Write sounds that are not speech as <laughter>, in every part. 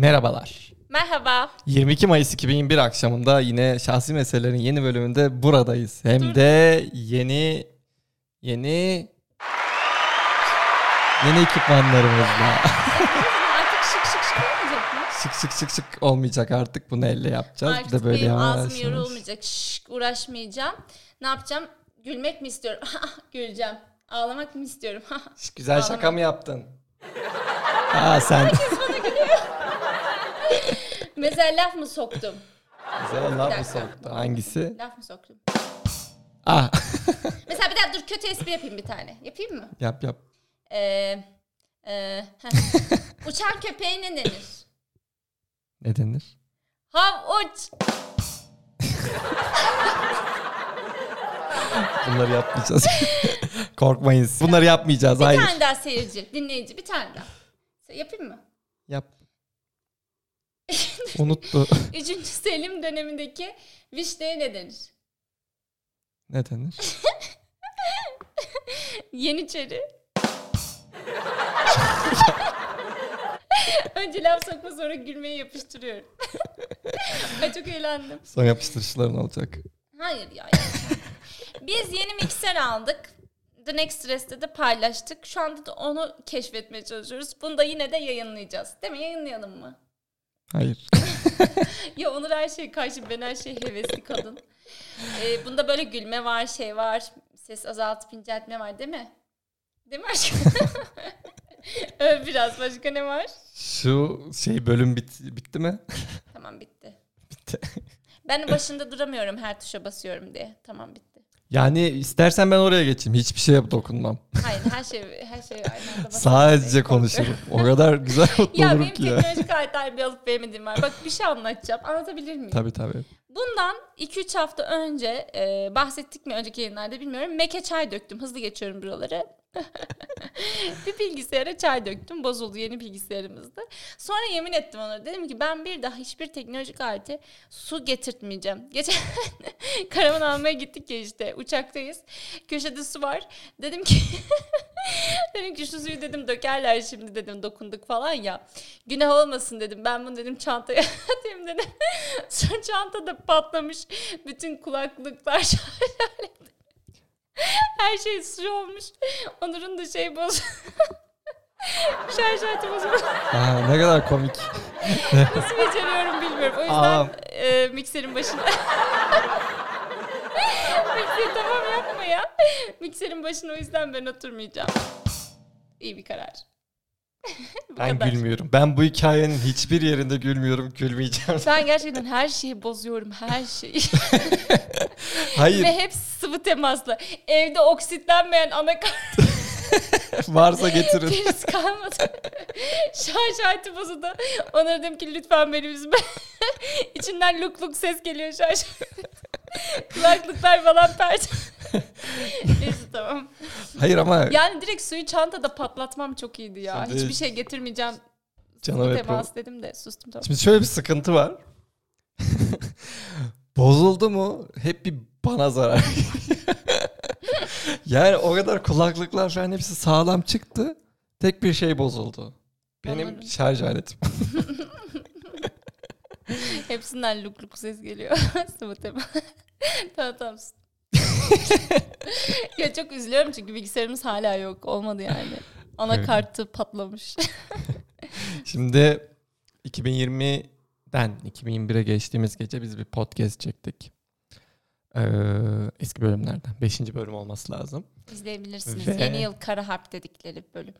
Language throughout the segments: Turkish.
Merhabalar. Merhaba. 22 Mayıs 2021 akşamında yine Şahsi Meselelerin yeni bölümünde buradayız. Hem de yeni yeni yeni ekipmanlarımızla. Artık şık şık şık olmayacak mı? şık şık şık şık olmayacak artık bunu elle yapacağız. Artık bir de böyle benim ağzım yorulmayacak. Şşk, uğraşmayacağım. Ne yapacağım? Gülmek mi istiyorum? <laughs> Güleceğim. Ağlamak mı istiyorum? <laughs> Güzel şaka Ağlama. mı yaptın? Aa sen. Mesela laf mı soktum? Güzel laf mı dakika. soktu? Hangisi? Laf mı soktum? Ah. <laughs> Mesela bir daha dur kötü espri yapayım bir tane. Yapayım mı? yap yap. Ee, e. <laughs> Uçan köpeğe ne denir? Ne denir? Hav uç. <laughs> Bunları yapmayacağız. Korkmayın. Bunları yapmayacağız. Bir Hayır. tane daha seyirci, dinleyici bir tane daha. Yapayım mı? Yap. <laughs> Unuttu. Üçüncü Selim dönemindeki vişneye ne denir? ne denir? <laughs> Yeniçeri. <laughs> Önce laf sokma sonra gülmeyi yapıştırıyorum. Ay çok eğlendim. Son yapıştırışların olacak. Hayır ya. Biz yeni mikser aldık. The Next Stress'te de paylaştık. Şu anda da onu keşfetmeye çalışıyoruz. Bunu da yine de yayınlayacağız. Değil mi? Yayınlayalım mı? Hayır. <laughs> Ya Onur her şeye karşı ben her şeye hevesli kadın. Ee, bunda böyle gülme var, şey var. Ses azaltıp inceltme var değil mi? Değil mi aşkım? <laughs> Öv biraz. Başka ne var? Şu şey bölüm bit, bitti mi? Tamam bitti. <laughs> Bitti. Ben başında duramıyorum her tuşa basıyorum diye. Tamam bitti. Yani istersen ben oraya geçeyim. Hiçbir şeye dokunmam. Hayır her şey her şey aynı anda <laughs> Sadece konuşurum. O kadar güzel mutlu <laughs> Ya olurum benim ki ya. teknolojik aletler bir alıp veremediğim var. Bak bir şey anlatacağım. Anlatabilir miyim? Tabii tabii. Bundan 2-3 hafta önce e, bahsettik mi önceki yayınlarda bilmiyorum. Meke çay döktüm. Hızlı geçiyorum buraları. <laughs> bir bilgisayara çay döktüm. Bozuldu yeni bilgisayarımızdı. Sonra yemin ettim ona. Dedim ki ben bir daha hiçbir teknolojik alete su getirtmeyeceğim. Geçen <laughs> karavan almaya gittik ya işte. Uçaktayız. Köşede su var. Dedim ki <laughs> dedim ki şu suyu dedim dökerler şimdi dedim dokunduk falan ya. Günah olmasın dedim. Ben bunu dedim çantaya atayım dedim. Sonra çantada patlamış. Bütün kulaklıklar aleti. <laughs> Her şey su olmuş. Onur'un da şey boz. <laughs> şarj aleti bozulmuş. Aa, ne kadar komik. <laughs> Nasıl beceriyorum bilmiyorum. O yüzden Aa. e, mikserin başına. Mikser tamam yapma ya. Mikserin başına o yüzden ben oturmayacağım. İyi bir karar. Ben kadar. gülmüyorum. Ben bu hikayenin hiçbir yerinde gülmüyorum. Gülmeyeceğim. Ben gerçekten her şeyi bozuyorum. Her şeyi. <laughs> Hayır. Ve hepsi sıvı temasla. Evde oksitlenmeyen anakart <laughs> Varsa getirin. <laughs> priz kalmadı. Şarj aleti bozuldu. Onlara dedim ki lütfen beni üzme. İçinden luk luk ses geliyor şarj Kulaklıklar falan pert. Neyse tamam. Hayır ama Yani direkt suyu çantada patlatmam çok iyiydi ya. Şimdi- Hiçbir şey getirmeyeceğim. Cana ve temas dedim de sustum tamam. Şimdi şöyle bir sıkıntı var. <laughs> Bozuldu mu hep bir bana zarar. <laughs> yani o kadar kulaklıklar falan hepsi sağlam çıktı. Tek bir şey bozuldu. Benim Anladım. şarj aletim. <laughs> Hepsinden luk luk ses geliyor. Sıvı temas. tamam tamam. sus. <laughs> ya çok üzülüyorum çünkü bilgisayarımız hala yok. Olmadı yani. Anakartı patlamış. <laughs> Şimdi 2020'den 2021'e geçtiğimiz gece biz bir podcast çektik. Ee, eski bölümlerden. Beşinci bölüm olması lazım. İzleyebilirsiniz. Ve- Yeni yıl kara harp dedikleri bölüm.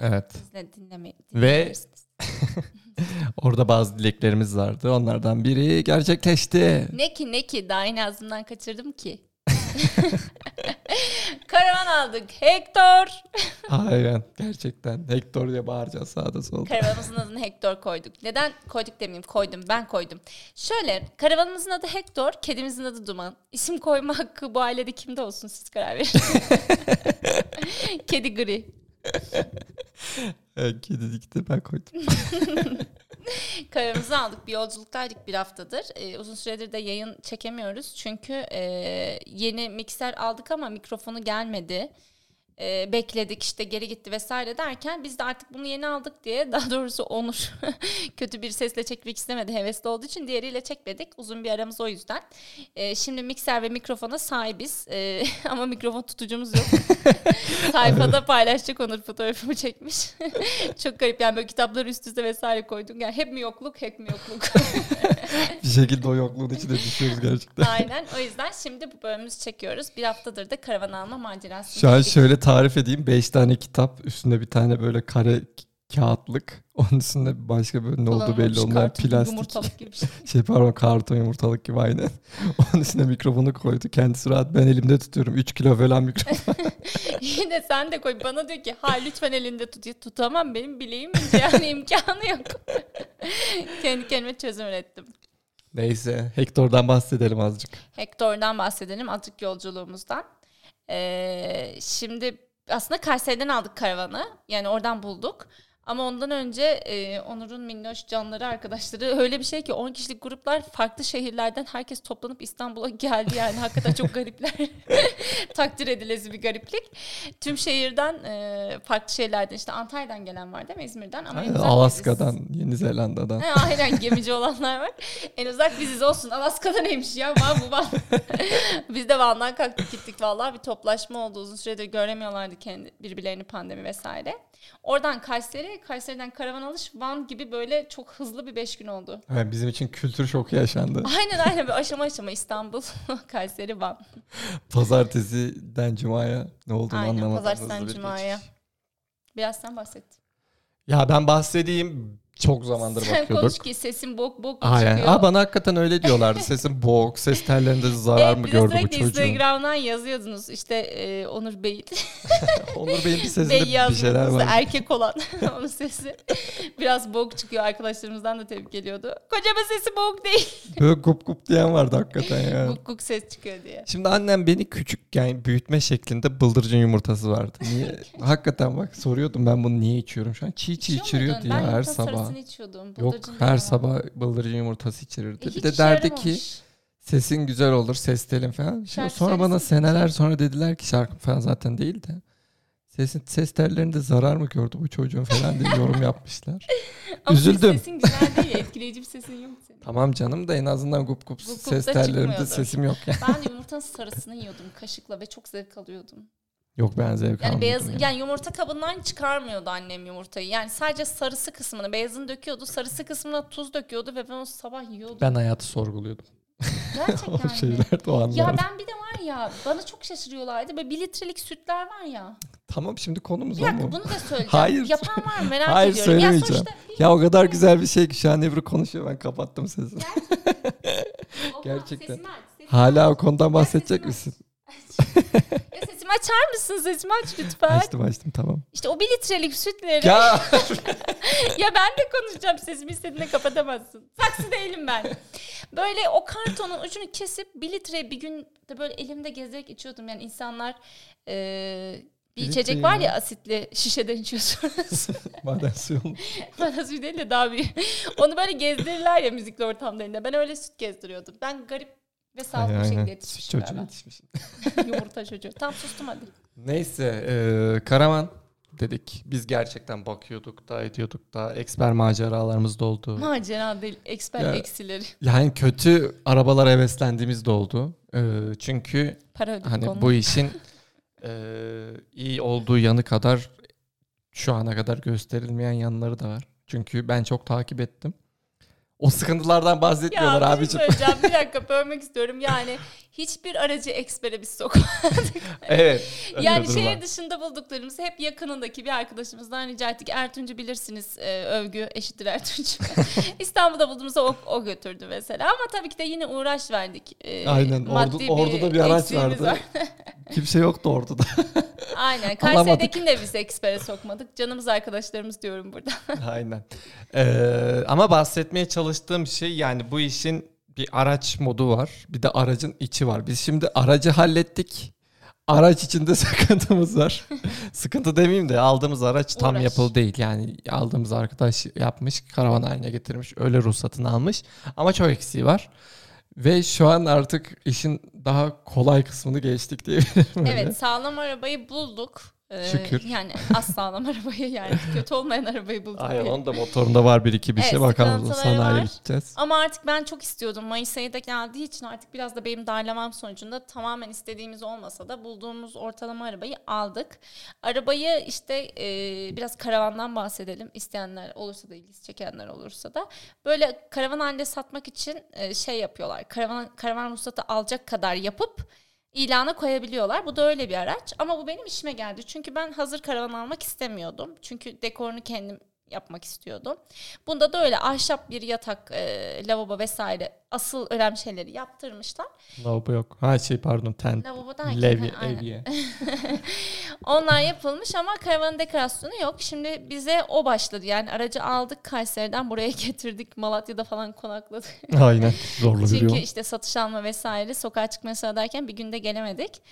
Evet. İzle, dinleme, Ve-. <laughs> Orada bazı dileklerimiz vardı. Onlardan biri gerçekleşti. Ne ki ne ki daha yine ağzımdan kaçırdım ki. <laughs> Karavan aldık. Hector. Aynen. Gerçekten. Hector diye bağıracağız sağda solda. Karavanımızın adını Hector koyduk. Neden koyduk demeyeyim koydum ben koydum. Şöyle karavanımızın adı Hector, kedimizin adı Duman. İsim koyma hakkı bu ailede kimde olsun siz karar verin. <laughs> Kedi gri. Evet, kedilik de ben koydum. <laughs> <laughs> Kararımızı aldık. Bir yolculuktaydık bir haftadır. Ee, uzun süredir de yayın çekemiyoruz. Çünkü e, yeni mikser aldık ama mikrofonu gelmedi. E, bekledik işte geri gitti vesaire derken biz de artık bunu yeni aldık diye <laughs> daha doğrusu Onur <laughs> kötü bir sesle çekmek istemedi hevesli olduğu için diğeriyle çekmedik uzun bir aramız o yüzden. E, şimdi mikser ve mikrofona sahibiz e, <laughs> ama mikrofon tutucumuz yok. Sayfada paylaşacak Onur fotoğrafımı çekmiş. Çok garip yani böyle kitapları üst üste vesaire koydum. Yani hep mi yokluk hep mi yokluk. <laughs> bir şekilde o yokluğun içine düşüyoruz gerçekten. Aynen o yüzden şimdi bu bölümümüzü çekiyoruz. Bir haftadır da karavan alma macerası. Şu an şöyle tarif edeyim. Beş tane kitap üstünde bir tane böyle kare kağıtlık. Onun üstünde başka böyle ne olduğu belli olmayan plastik. Yumurtalık gibi bir şey. <laughs> şey pardon karton yumurtalık gibi aynen. <laughs> Onun üstüne mikrofonu koydu. Kendisi rahat ben elimde tutuyorum. 3 kilo falan mikrofon. <laughs> Yine sen de koy. Bana diyor ki ha lütfen elinde tut. Ya, tutamam benim bileğim ince yani <laughs> imkanı yok. <laughs> Kendi kendime çözüm ürettim. Neyse Hector'dan bahsedelim azıcık. Hector'dan bahsedelim azıcık yolculuğumuzdan. Ee, şimdi aslında Kayseri'den aldık karavanı. Yani oradan bulduk. Ama ondan önce e, Onur'un minnoş canları arkadaşları öyle bir şey ki 10 kişilik gruplar farklı şehirlerden herkes toplanıp İstanbul'a geldi yani hakikaten çok garipler. <laughs> Takdir edilesi bir gariplik. Tüm şehirden e, farklı şeylerden işte Antalya'dan gelen var değil mi İzmir'den? Ama aynen, Alaska'dan, biziz. Yeni Zelanda'dan. He, aynen gemici olanlar var. En uzak biziz olsun. Alaska'da neymiş ya? Van bu Van. <laughs> Biz de Van'dan kalktık gittik vallahi bir toplaşma oldu. Uzun süredir göremiyorlardı kendi birbirlerini pandemi vesaire. Oradan Kayseri, Kayseri'den karavan alış Van gibi böyle çok hızlı bir beş gün oldu. Evet, bizim için kültür şoku yaşandı. <laughs> Aynen aynen bir aşama aşama İstanbul, <laughs> Kayseri, Van. Pazartesiden Cuma'ya ne olduğunu aynen, anlamadım. Pazartesiden Cuma'ya. Biraz sen bahset. Ya ben bahsedeyim çok zamandır Sen bakıyorduk. konuş ki sesin bok bok Aynen. çıkıyor. Aa, bana hakikaten öyle diyorlardı. Sesin boğuk, ses tellerinde zarar evet, mı gördü bu çocuğun? Instagram'dan yazıyordunuz işte e, Onur Bey. <laughs> <laughs> Onur Bey'in bir Bey sesinde bir şeyler var. erkek olan <laughs> onun sesi biraz bok çıkıyor arkadaşlarımızdan da tepki geliyordu. Kocamın sesi bok değil. Böyle gup gup diyen vardı hakikaten ya. Guk guk ses çıkıyor diye. Şimdi annem beni küçükken büyütme şeklinde bıldırcın yumurtası vardı. Niye? hakikaten bak soruyordum ben bunu niye içiyorum şu an. Çiğ çiğ içiriyordu ya her sabah. Sarısını içiyordum. Yok her değil sabah bıldırcın yumurtası içirirdi. E, bir de derdi ki sesin güzel olur, ses telin falan. Şarkı sonra bana seneler sonra dediler ki şarkı falan zaten değil de sesin ses tellerinde zarar mı gördü bu çocuğun falan diye yorum yapmışlar. <laughs> Ama Üzüldüm. Sesin güzel değil. Etkileyici bir sesin yok senin. Tamam canım da en azından gup gup ses çıkmıyordur. sesim yok yani. Ben yumurtanın sarısını yiyordum kaşıkla ve çok zevk alıyordum. Yok ben zevk Yani beyaz yani. yani yumurta kabından çıkarmıyordu annem yumurtayı. Yani sadece sarısı kısmını, beyazını döküyordu. Sarısı kısmına tuz döküyordu ve ben onu sabah yiyordum. Ben hayatı sorguluyordum. <laughs> o Gerçekten mi? şeylerde o anlarda. Ya ben bir de var ya bana çok şaşırıyorlardı. Böyle bir litrelik sütler var ya. Tamam şimdi konumuz Bir o dakika mu? bunu da söyleyeceğim. Hayır. Yapan var mı merak Hayır, ediyorum. Ya söylemeyeceğim. sonuçta Ya o kadar güzel bir şey ki şu an Ebru konuşuyor ben kapattım sesini. Gerçekten. <laughs> sesimi Hala o konudan Ya bahsedecek misin? Ya sesimi açar mısın? Sesimi aç lütfen. Açtım açtım tamam. İşte o bir litrelik sütleri. Ya <laughs> ya ben de konuşacağım sesimi istediğinde kapatamazsın. Saksı değilim ben. Böyle o kartonun ucunu kesip bir litre bir gün de böyle elimde gezerek içiyordum. Yani insanlar eee, bir Bir içecek var ya. asitli şişeden içiyorsunuz. <laughs> maden suyu. Bana suyu değil de daha bir. Onu böyle gezdirirler ya müzikli ortamlarında. Ben öyle süt gezdiriyordum. Ben garip ve sağlıklı bir Aynen. şekilde yetişmişim çocuğu galiba. yetişmiş. <laughs> Yumurta çocuğu. Tam sustum hadi. Neyse e, karavan dedik. Biz gerçekten bakıyorduk da ediyorduk da eksper maceralarımız da oldu. Macera değil. Eksper Ya- eksileri. Yani kötü arabalara heveslendiğimiz de oldu. E, çünkü Para ödedik hani onunla. bu işin e, iyi olduğu yanı kadar şu ana kadar gösterilmeyen yanları da var. Çünkü ben çok takip ettim. O sıkıntılardan bahsetmiyorlar Ya abicim. şey söyleyeceğim. Bir dakika bölmek istiyorum. Yani <laughs> hiçbir aracı ekspere biz sokmadık. <laughs> evet. yani bir şehir var. dışında bulduklarımızı hep yakınındaki bir arkadaşımızdan rica ettik. Ertunç'u bilirsiniz. e, övgü eşittir Ertunç. <laughs> İstanbul'da bulduğumuzda o, o götürdü mesela. Ama tabii ki de yine uğraş verdik. E, Aynen, ordu- maddi orduda bir araç vardı. var. <laughs> Kimse yoktu ortada. Aynen. Kayseri'dekini de biz ekspere sokmadık. Canımız arkadaşlarımız diyorum burada. Aynen. Ee, ama bahsetmeye çalıştığım şey yani bu işin bir araç modu var. Bir de aracın içi var. Biz şimdi aracı hallettik. Araç içinde <laughs> sıkıntımız var. <laughs> Sıkıntı demeyeyim de aldığımız araç tam Uğraş. yapılı değil. Yani aldığımız arkadaş yapmış, karavan haline getirmiş, öyle ruhsatını almış. Ama çok eksiği var. Ve şu an artık işin daha kolay kısmını geçtik diyebilirim. Evet sağlam arabayı bulduk. Ee, Şükür. Yani az sağlam <laughs> arabayı yani kötü olmayan arabayı bulduk. Aynen onun da motorunda var bir iki bir Evet, şey. Bakalım sıkıntıları sanayiye gideceğiz. Ama artık ben çok istiyordum. Mayıs ayı da geldiği için artık biraz da benim darlamam sonucunda tamamen istediğimiz olmasa da bulduğumuz ortalama arabayı aldık. Arabayı işte e, biraz karavandan bahsedelim. İsteyenler olursa da ilgisi çekenler olursa da. Böyle karavan halinde satmak için e, şey yapıyorlar. Karavan, karavan ruhsatı alacak kadar yapıp ilana koyabiliyorlar. Bu da öyle bir araç. Ama bu benim işime geldi. Çünkü ben hazır karavan almak istemiyordum. Çünkü dekorunu kendim yapmak istiyordum. Bunda da öyle ahşap bir yatak, e, lavabo vesaire asıl önemli şeyleri yaptırmışlar. Lavabo yok. Ha şey pardon tent. Lavabo derken Levi, ha, aynen. evye. <laughs> Onlar yapılmış ama karavanın dekorasyonu yok. Şimdi bize o başladı. Yani aracı aldık Kayseri'den buraya getirdik. Malatya'da falan konakladık. <laughs> Aynen. Zorlu bir Çünkü işte satış alma vesaire sokağa çıkma derken bir günde gelemedik.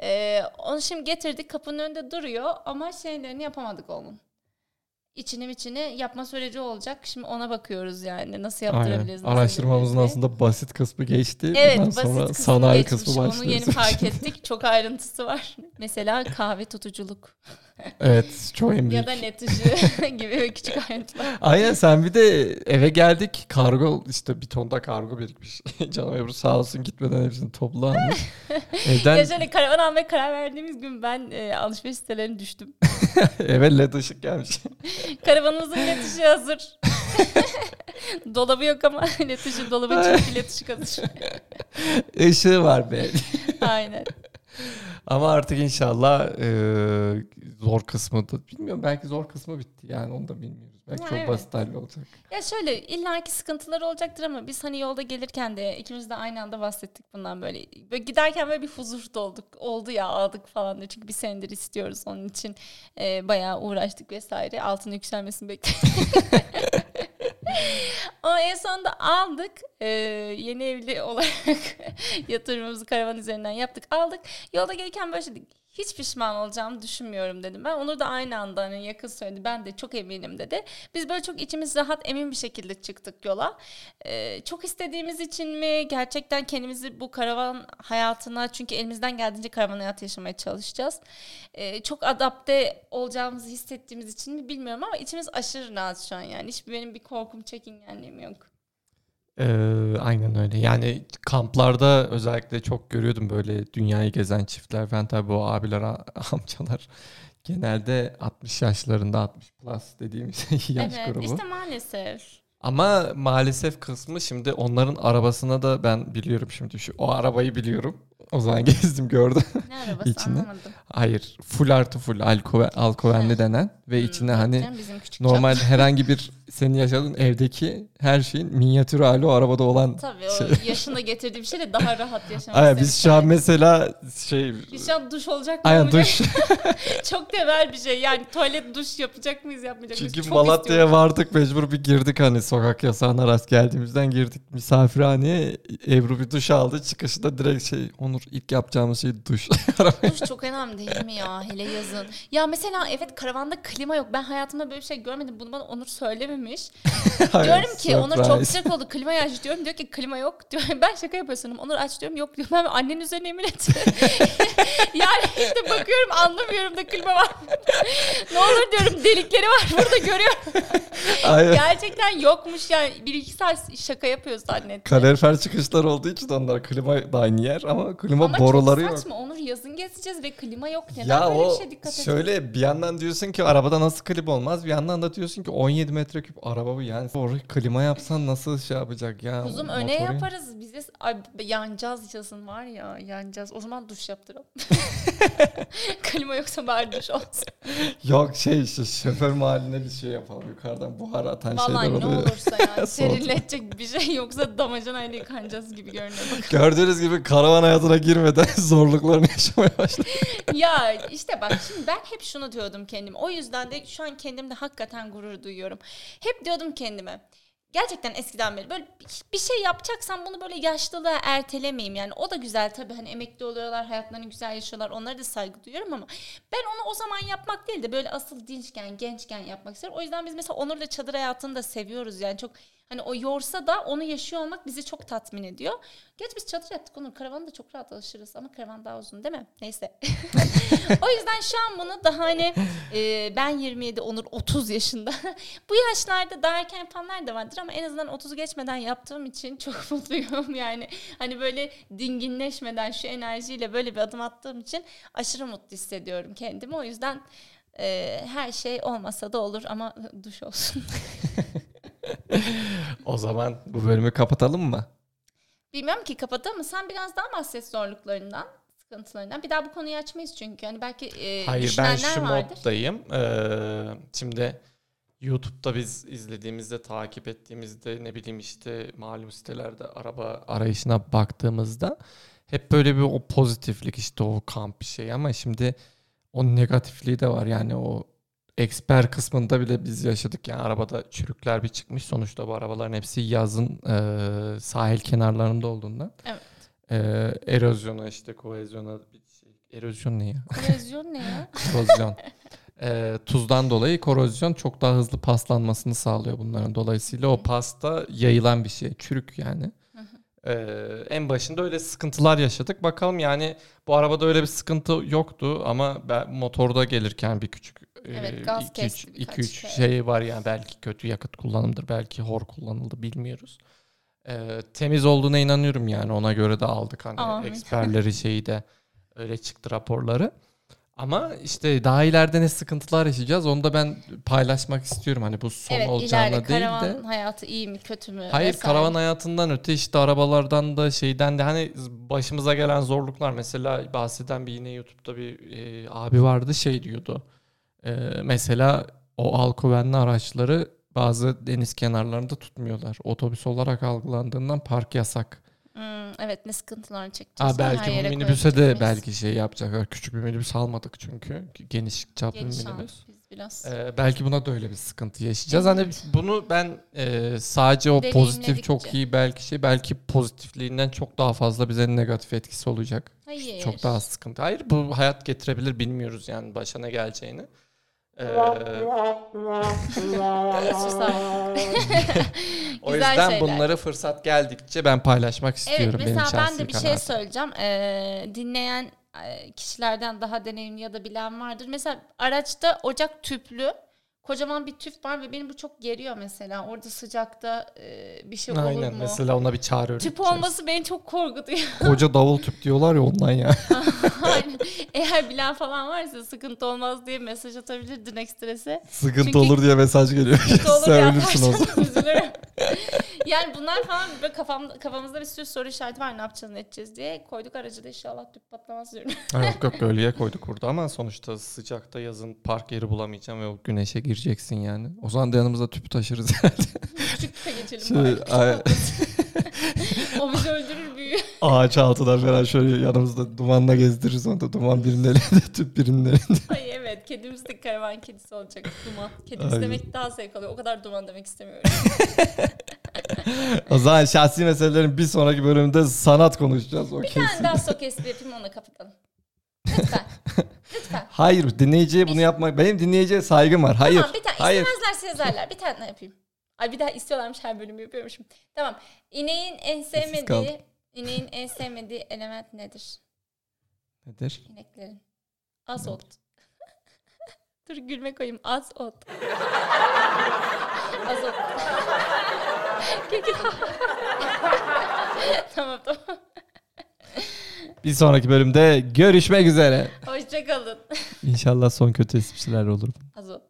Ee, onu şimdi getirdik kapının önünde duruyor ama şeylerini yapamadık onun. İçini içini yapma süreci olacak. Şimdi ona bakıyoruz yani. Nasıl yaptırabiliriz? Aynen. nasıl Araştırmamızın aslında basit kısmı geçti. Evet Bundan basit sonra kısmı sanayi geçmiş. kısmı Onu başlıyor. yeni fark <laughs> ettik. Çok ayrıntısı var. Mesela kahve tutuculuk evet çok en ya da net ışığı <laughs> gibi küçük ayrıntılar. Aynen sen bir de eve geldik kargo işte bir tonda kargo birikmiş. <laughs> Canım Ebru sağ olsun gitmeden hepsini toplu almış. Evden Ya şöyle karavan almaya karar verdiğimiz gün ben e, alışveriş sitelerine düştüm. <laughs> eve led ışık gelmiş. <laughs> Karavanımızın led ışığı hazır. <laughs> Dolabı yok ama led ışığı dolabı çünkü led ışık hazır. Işığı var be. Aynen. Ama artık inşallah e, zor kısmı da bilmiyorum belki zor kısmı bitti yani onu da bilmiyoruz. Belki Ya çok evet. basit hallolacak. Ya şöyle illaki sıkıntılar olacaktır ama biz hani yolda gelirken de ikimiz de aynı anda bahsettik bundan böyle. böyle giderken böyle bir huzur dolduk. Oldu ya aldık falan diye. Çünkü bir senedir istiyoruz onun için. E, bayağı uğraştık vesaire. Altın yükselmesini bekledik. <laughs> <laughs> Ama en sonunda aldık. E, yeni evli olarak <laughs> yatırımımızı karavan üzerinden yaptık. Aldık. Yolda gelirken böyle şey dedik. Hiç pişman olacağımı düşünmüyorum dedim ben. Onur da aynı anda hani yakın söyledi. Ben de çok eminim dedi. Biz böyle çok içimiz rahat emin bir şekilde çıktık yola. Ee, çok istediğimiz için mi gerçekten kendimizi bu karavan hayatına çünkü elimizden geldiğince karavan hayatı yaşamaya çalışacağız. Ee, çok adapte olacağımızı hissettiğimiz için mi bilmiyorum ama içimiz aşırı rahat şu an yani. Hiçbir benim bir korkum çekingenliğim yok. Ee, aynen öyle. Yani kamplarda özellikle çok görüyordum böyle dünyayı gezen çiftler. Ben tabii o abiler, <laughs> amcalar genelde 60 yaşlarında 60 plus dediğimiz <laughs> yaş evet grubu. işte maalesef. Ama maalesef kısmı şimdi onların arabasına da ben biliyorum şimdi şu o arabayı biliyorum. O zaman <laughs> gezdim gördüm. Ne arabası İçine. anlamadım. Hayır full artı full alkove, alkovenli denen ve Hmm, içine hani canım, bizim küçük normal herhangi bir senin yaşadığın evdeki her şeyin minyatür hali o arabada olan Tabii o şey. yaşında getirdiği bir şeyle daha rahat yaşamak Aynen biz şu an mesela şey Biz şu an duş olacak mı? Aynen olmayacak duş. mı? <laughs> Çok temel bir şey. Yani tuvalet duş yapacak mıyız yapmayacak mıyız? Çünkü Çok Malatya'ya istiyorum. vardık mecbur bir girdik hani sokak yasağına rast geldiğimizden girdik misafirhaneye. Ebru bir duş aldı çıkışta direkt şey Onur ilk yapacağımız şey duş. <laughs> Duş çok önemli değil mi ya? Hele yazın. Ya mesela evet karavanda klima yok. Ben hayatımda böyle bir şey görmedim. Bunu bana Onur söylememiş. <laughs> diyorum ki Onur çok sıcak oldu. Klimayı aç diyorum. Diyor ki klima yok. Diyor. <laughs> Ben şaka yapıyorsun. Onur aç diyorum. Yok diyor. Ben annenin üzerine yemin etti. yani işte bakıyorum anlamıyorum da klima var. ne olur diyorum delikleri var burada görüyorum. Aynen. Gerçekten yokmuş yani. Bir iki saat şaka yapıyor zannettim. Kalorifer çıkışlar olduğu için onlar klima da aynı yer ama klima Ama boruları çok yok. saçma. Onur yazın gezeceğiz ve klima yok. Neden ya böyle o bir şey dikkat edin? şöyle bir yandan diyorsun ki arabada nasıl klima olmaz bir yandan da diyorsun ki 17 metreküp araba bu yani oraya klima yapsan nasıl şey yapacak ya Kuzum öne motoru- yaparız. Bize ay, yanacağız yazın var ya yanacağız. O zaman duş yaptıralım. <laughs> klima yoksa bari duş olsun. <laughs> Yok şey işte şoför mahalline bir şey yapalım yukarıdan buhar atan Vallahi şeyler ne oluyor. olursa yani <laughs> serinletecek bir şey yoksa damacanayla yıkanacağız gibi görünüyor. Gördüğünüz gibi karavan hayatına girmeden <laughs> zorluklarını yaşamaya başladık. <laughs> ya işte bak şimdi ben hep şunu diyordum kendime. O yüzden de şu an kendimde hakikaten gurur duyuyorum. Hep diyordum kendime. Gerçekten eskiden beri böyle bir- şey yapacaksam bunu böyle yaşlılığa ertelemeyeyim. Yani o da güzel tabii hani emekli oluyorlar, hayatlarını güzel yaşıyorlar. Onlara da saygı duyuyorum ama ben onu o zaman yapmak değil de böyle asıl dinçken, gençken yapmak istiyorum. O yüzden biz mesela Onur'la çadır hayatını da seviyoruz. Yani çok Hani o yorsa da onu yaşıyor olmak bizi çok tatmin ediyor. Geç biz çadır yaptık Onur. Karavanda çok rahat alışırız ama karavan daha uzun değil mi? Neyse. <laughs> o yüzden şu an bunu daha hani e, ben 27 Onur 30 yaşında. <laughs> Bu yaşlarda daha erken yapanlar da vardır ama en azından 30'u geçmeden yaptığım için çok <laughs> mutluyum. Yani hani böyle dinginleşmeden şu enerjiyle böyle bir adım attığım için aşırı mutlu hissediyorum kendimi. O yüzden e, her şey olmasa da olur ama duş olsun. <laughs> O zaman bu bölümü kapatalım mı? Bilmiyorum ki kapatalım mı? Sen biraz daha bahset zorluklarından, sıkıntılarından. Bir daha bu konuyu açmayız çünkü. Hani belki e, Hayır ben şu vardır. moddayım. Ee, şimdi YouTube'da biz izlediğimizde, takip ettiğimizde ne bileyim işte malum sitelerde araba arayışına baktığımızda hep böyle bir o pozitiflik işte o kamp bir şey ama şimdi o negatifliği de var yani o eksper kısmında bile biz yaşadık yani arabada çürükler bir çıkmış sonuçta bu arabaların hepsi yazın e, sahil kenarlarında olduğundan Evet. e, erozyona işte kohezyona bir şey erozyon ne ya? Korozyon ne ya? <laughs> korozyon. Ee, tuzdan dolayı korozyon çok daha hızlı paslanmasını sağlıyor bunların. Dolayısıyla o pasta yayılan bir şey. Çürük yani. Ee, en başında öyle sıkıntılar yaşadık. Bakalım yani bu arabada öyle bir sıkıntı yoktu ama ben motorda gelirken bir küçük Evet, gaz kesti birkaç 2-3 kere. şey var yani belki kötü yakıt kullanımdır belki hor kullanıldı bilmiyoruz. Ee, temiz olduğuna inanıyorum yani ona göre de aldık hani Amin. eksperleri şeyi de öyle çıktı raporları. Ama işte daha ileride ne sıkıntılar yaşayacağız onu da ben paylaşmak istiyorum. Hani bu son evet olacağına ileride değil karavan de. hayatı iyi mi kötü mü? Hayır vesaire. karavan hayatından öte işte arabalardan da şeyden de hani başımıza gelen zorluklar mesela bahseden bir yine YouTube'da bir e, abi vardı şey diyordu. E, mesela o alkovenli araçları bazı deniz kenarlarında tutmuyorlar. Otobüs olarak algılandığından park yasak. Hmm, evet ne sıkıntılar çekeceğiz. Ha belki bu minibüse de belki şey yapacaklar. Küçük bir minibüs almadık çünkü. Geniş çaplı Geniş bir minibüs. biz biraz. Ee, belki buna da öyle bir sıkıntı yaşayacağız. Hani Evet. bunu ben e, sadece o pozitif çok iyi belki şey belki pozitifliğinden çok daha fazla bize negatif etkisi olacak. Hayır. Çok daha sıkıntı. Hayır bu hayat getirebilir bilmiyoruz yani başa ne geleceğini. Ee, <laughs> o Güzel yüzden şeyler. bunları fırsat geldikçe ben paylaşmak Evet istiyorum. benim mesela ben şahsi de bir şey kanaatim. söyleyeceğim. Ee, dinleyen e, kişilerden daha deneyimli ya da bilen vardır. Mesela araçta ocak tüplü kocaman bir tüp var ve beni bu çok geriyor mesela. Orada sıcakta e, bir şey olur Aynen mu? mesela ona bir çağrı Tüp öğreteceğiz. olması beni çok korkutuyor. <laughs> Koca davul tüp diyorlar ya ondan ya. <laughs> Aynen. Eğer bilen falan varsa sıkıntı olmaz diye mesaj atabilir Direct Stress'e. Sıkıntı Çünkü- olur diye mesaj geliyor. Kötü olur Sen ölürsün o zaman. <laughs> yani bunlar falan böyle kafam, kafamızda bir sürü soru işareti var ne yapacağız ne edeceğiz diye. Koyduk aracı da inşallah tüp patlamaz diyorum. Yok yok gölgeye koyduk burada ama sonuçta sıcakta yazın park yeri bulamayacağım ve o güneşe gireceksin yani. O zaman da yanımızda tüpü taşırız <laughs> herhalde. Küçük tüpe geçelim. Şöyle, bari. ay- <laughs> o bizi öldürür büyüyor. Ağaç altına falan şöyle yanımızda dumanla gezdiririz onu da duman birinin elinde <laughs> tüp birinin elinde. Ay evet kedimiz de karavan kedisi olacak. Duman. Kedimiz Aynen. demek daha zevk alıyor. O kadar duman demek istemiyorum. O zaman şahsi meselelerin bir sonraki bölümünde sanat konuşacağız o Bir kesin. tane daha sok espri yapayım onu kapatalım. Lütfen. <laughs> Lütfen. Hayır dinleyiciye bunu yapmak benim dinleyiciye saygım var. Hayır. Tamam bir tane hayır. istemezlerse yazarlar. Bir tane daha yapayım. Ay bir daha istiyorlarmış her bölümü yapıyormuşum. Tamam. İneğin en sevmediği ineğin en sevmediği element nedir? Nedir? İneklerin. Az ot. <laughs> Dur gülme koyayım. Az ot. Az ot. <laughs> Gülgül. tamam tamam. Bir sonraki bölümde görüşmek üzere. Hoşçakalın. İnşallah son kötü espriler olur. Az ot.